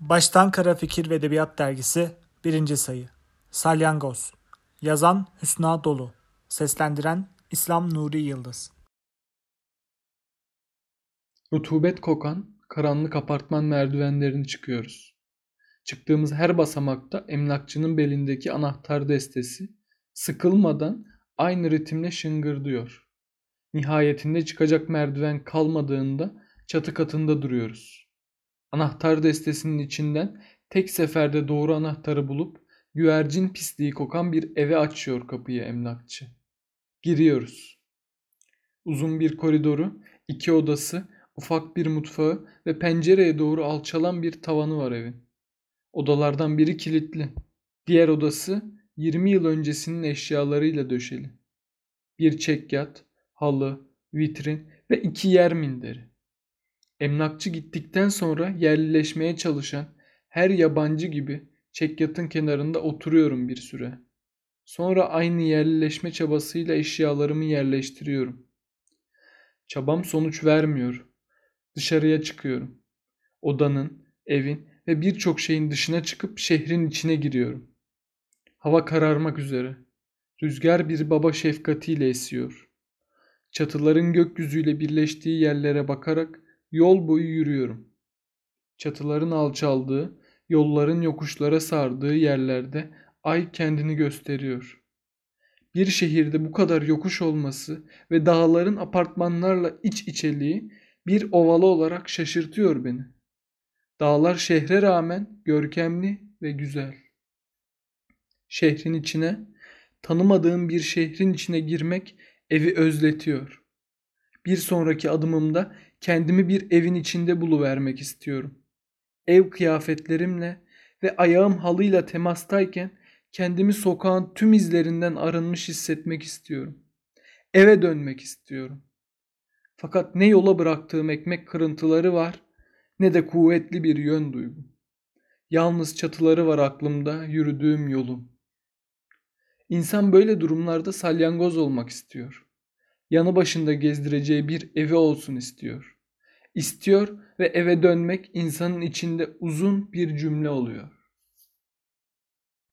Baştan Kara Fikir ve Edebiyat Dergisi 1. Sayı Salyangoz Yazan Hüsna Dolu Seslendiren İslam Nuri Yıldız Rutubet kokan, karanlık apartman merdivenlerini çıkıyoruz. Çıktığımız her basamakta emlakçının belindeki anahtar destesi sıkılmadan aynı ritimle şıngırdıyor. Nihayetinde çıkacak merdiven kalmadığında çatı katında duruyoruz. Anahtar destesinin içinden tek seferde doğru anahtarı bulup güvercin pisliği kokan bir eve açıyor kapıyı emlakçı. Giriyoruz. Uzun bir koridoru, iki odası, ufak bir mutfağı ve pencereye doğru alçalan bir tavanı var evin. Odalardan biri kilitli. Diğer odası 20 yıl öncesinin eşyalarıyla döşeli. Bir çekyat, halı, vitrin ve iki yer minderi. Emlakçı gittikten sonra yerlileşmeye çalışan her yabancı gibi çekyatın kenarında oturuyorum bir süre. Sonra aynı yerlileşme çabasıyla eşyalarımı yerleştiriyorum. Çabam sonuç vermiyor. Dışarıya çıkıyorum. Odanın, evin ve birçok şeyin dışına çıkıp şehrin içine giriyorum. Hava kararmak üzere. Rüzgar bir baba şefkatiyle esiyor. Çatıların gökyüzüyle birleştiği yerlere bakarak yol boyu yürüyorum. Çatıların alçaldığı, yolların yokuşlara sardığı yerlerde ay kendini gösteriyor. Bir şehirde bu kadar yokuş olması ve dağların apartmanlarla iç içeliği bir ovalı olarak şaşırtıyor beni. Dağlar şehre rağmen görkemli ve güzel. Şehrin içine, tanımadığım bir şehrin içine girmek evi özletiyor. Bir sonraki adımımda kendimi bir evin içinde buluvermek istiyorum. Ev kıyafetlerimle ve ayağım halıyla temastayken kendimi sokağın tüm izlerinden arınmış hissetmek istiyorum. Eve dönmek istiyorum. Fakat ne yola bıraktığım ekmek kırıntıları var ne de kuvvetli bir yön duygum. Yalnız çatıları var aklımda yürüdüğüm yolum. İnsan böyle durumlarda salyangoz olmak istiyor. Yanı başında gezdireceği bir evi olsun istiyor. İstiyor ve eve dönmek insanın içinde uzun bir cümle oluyor.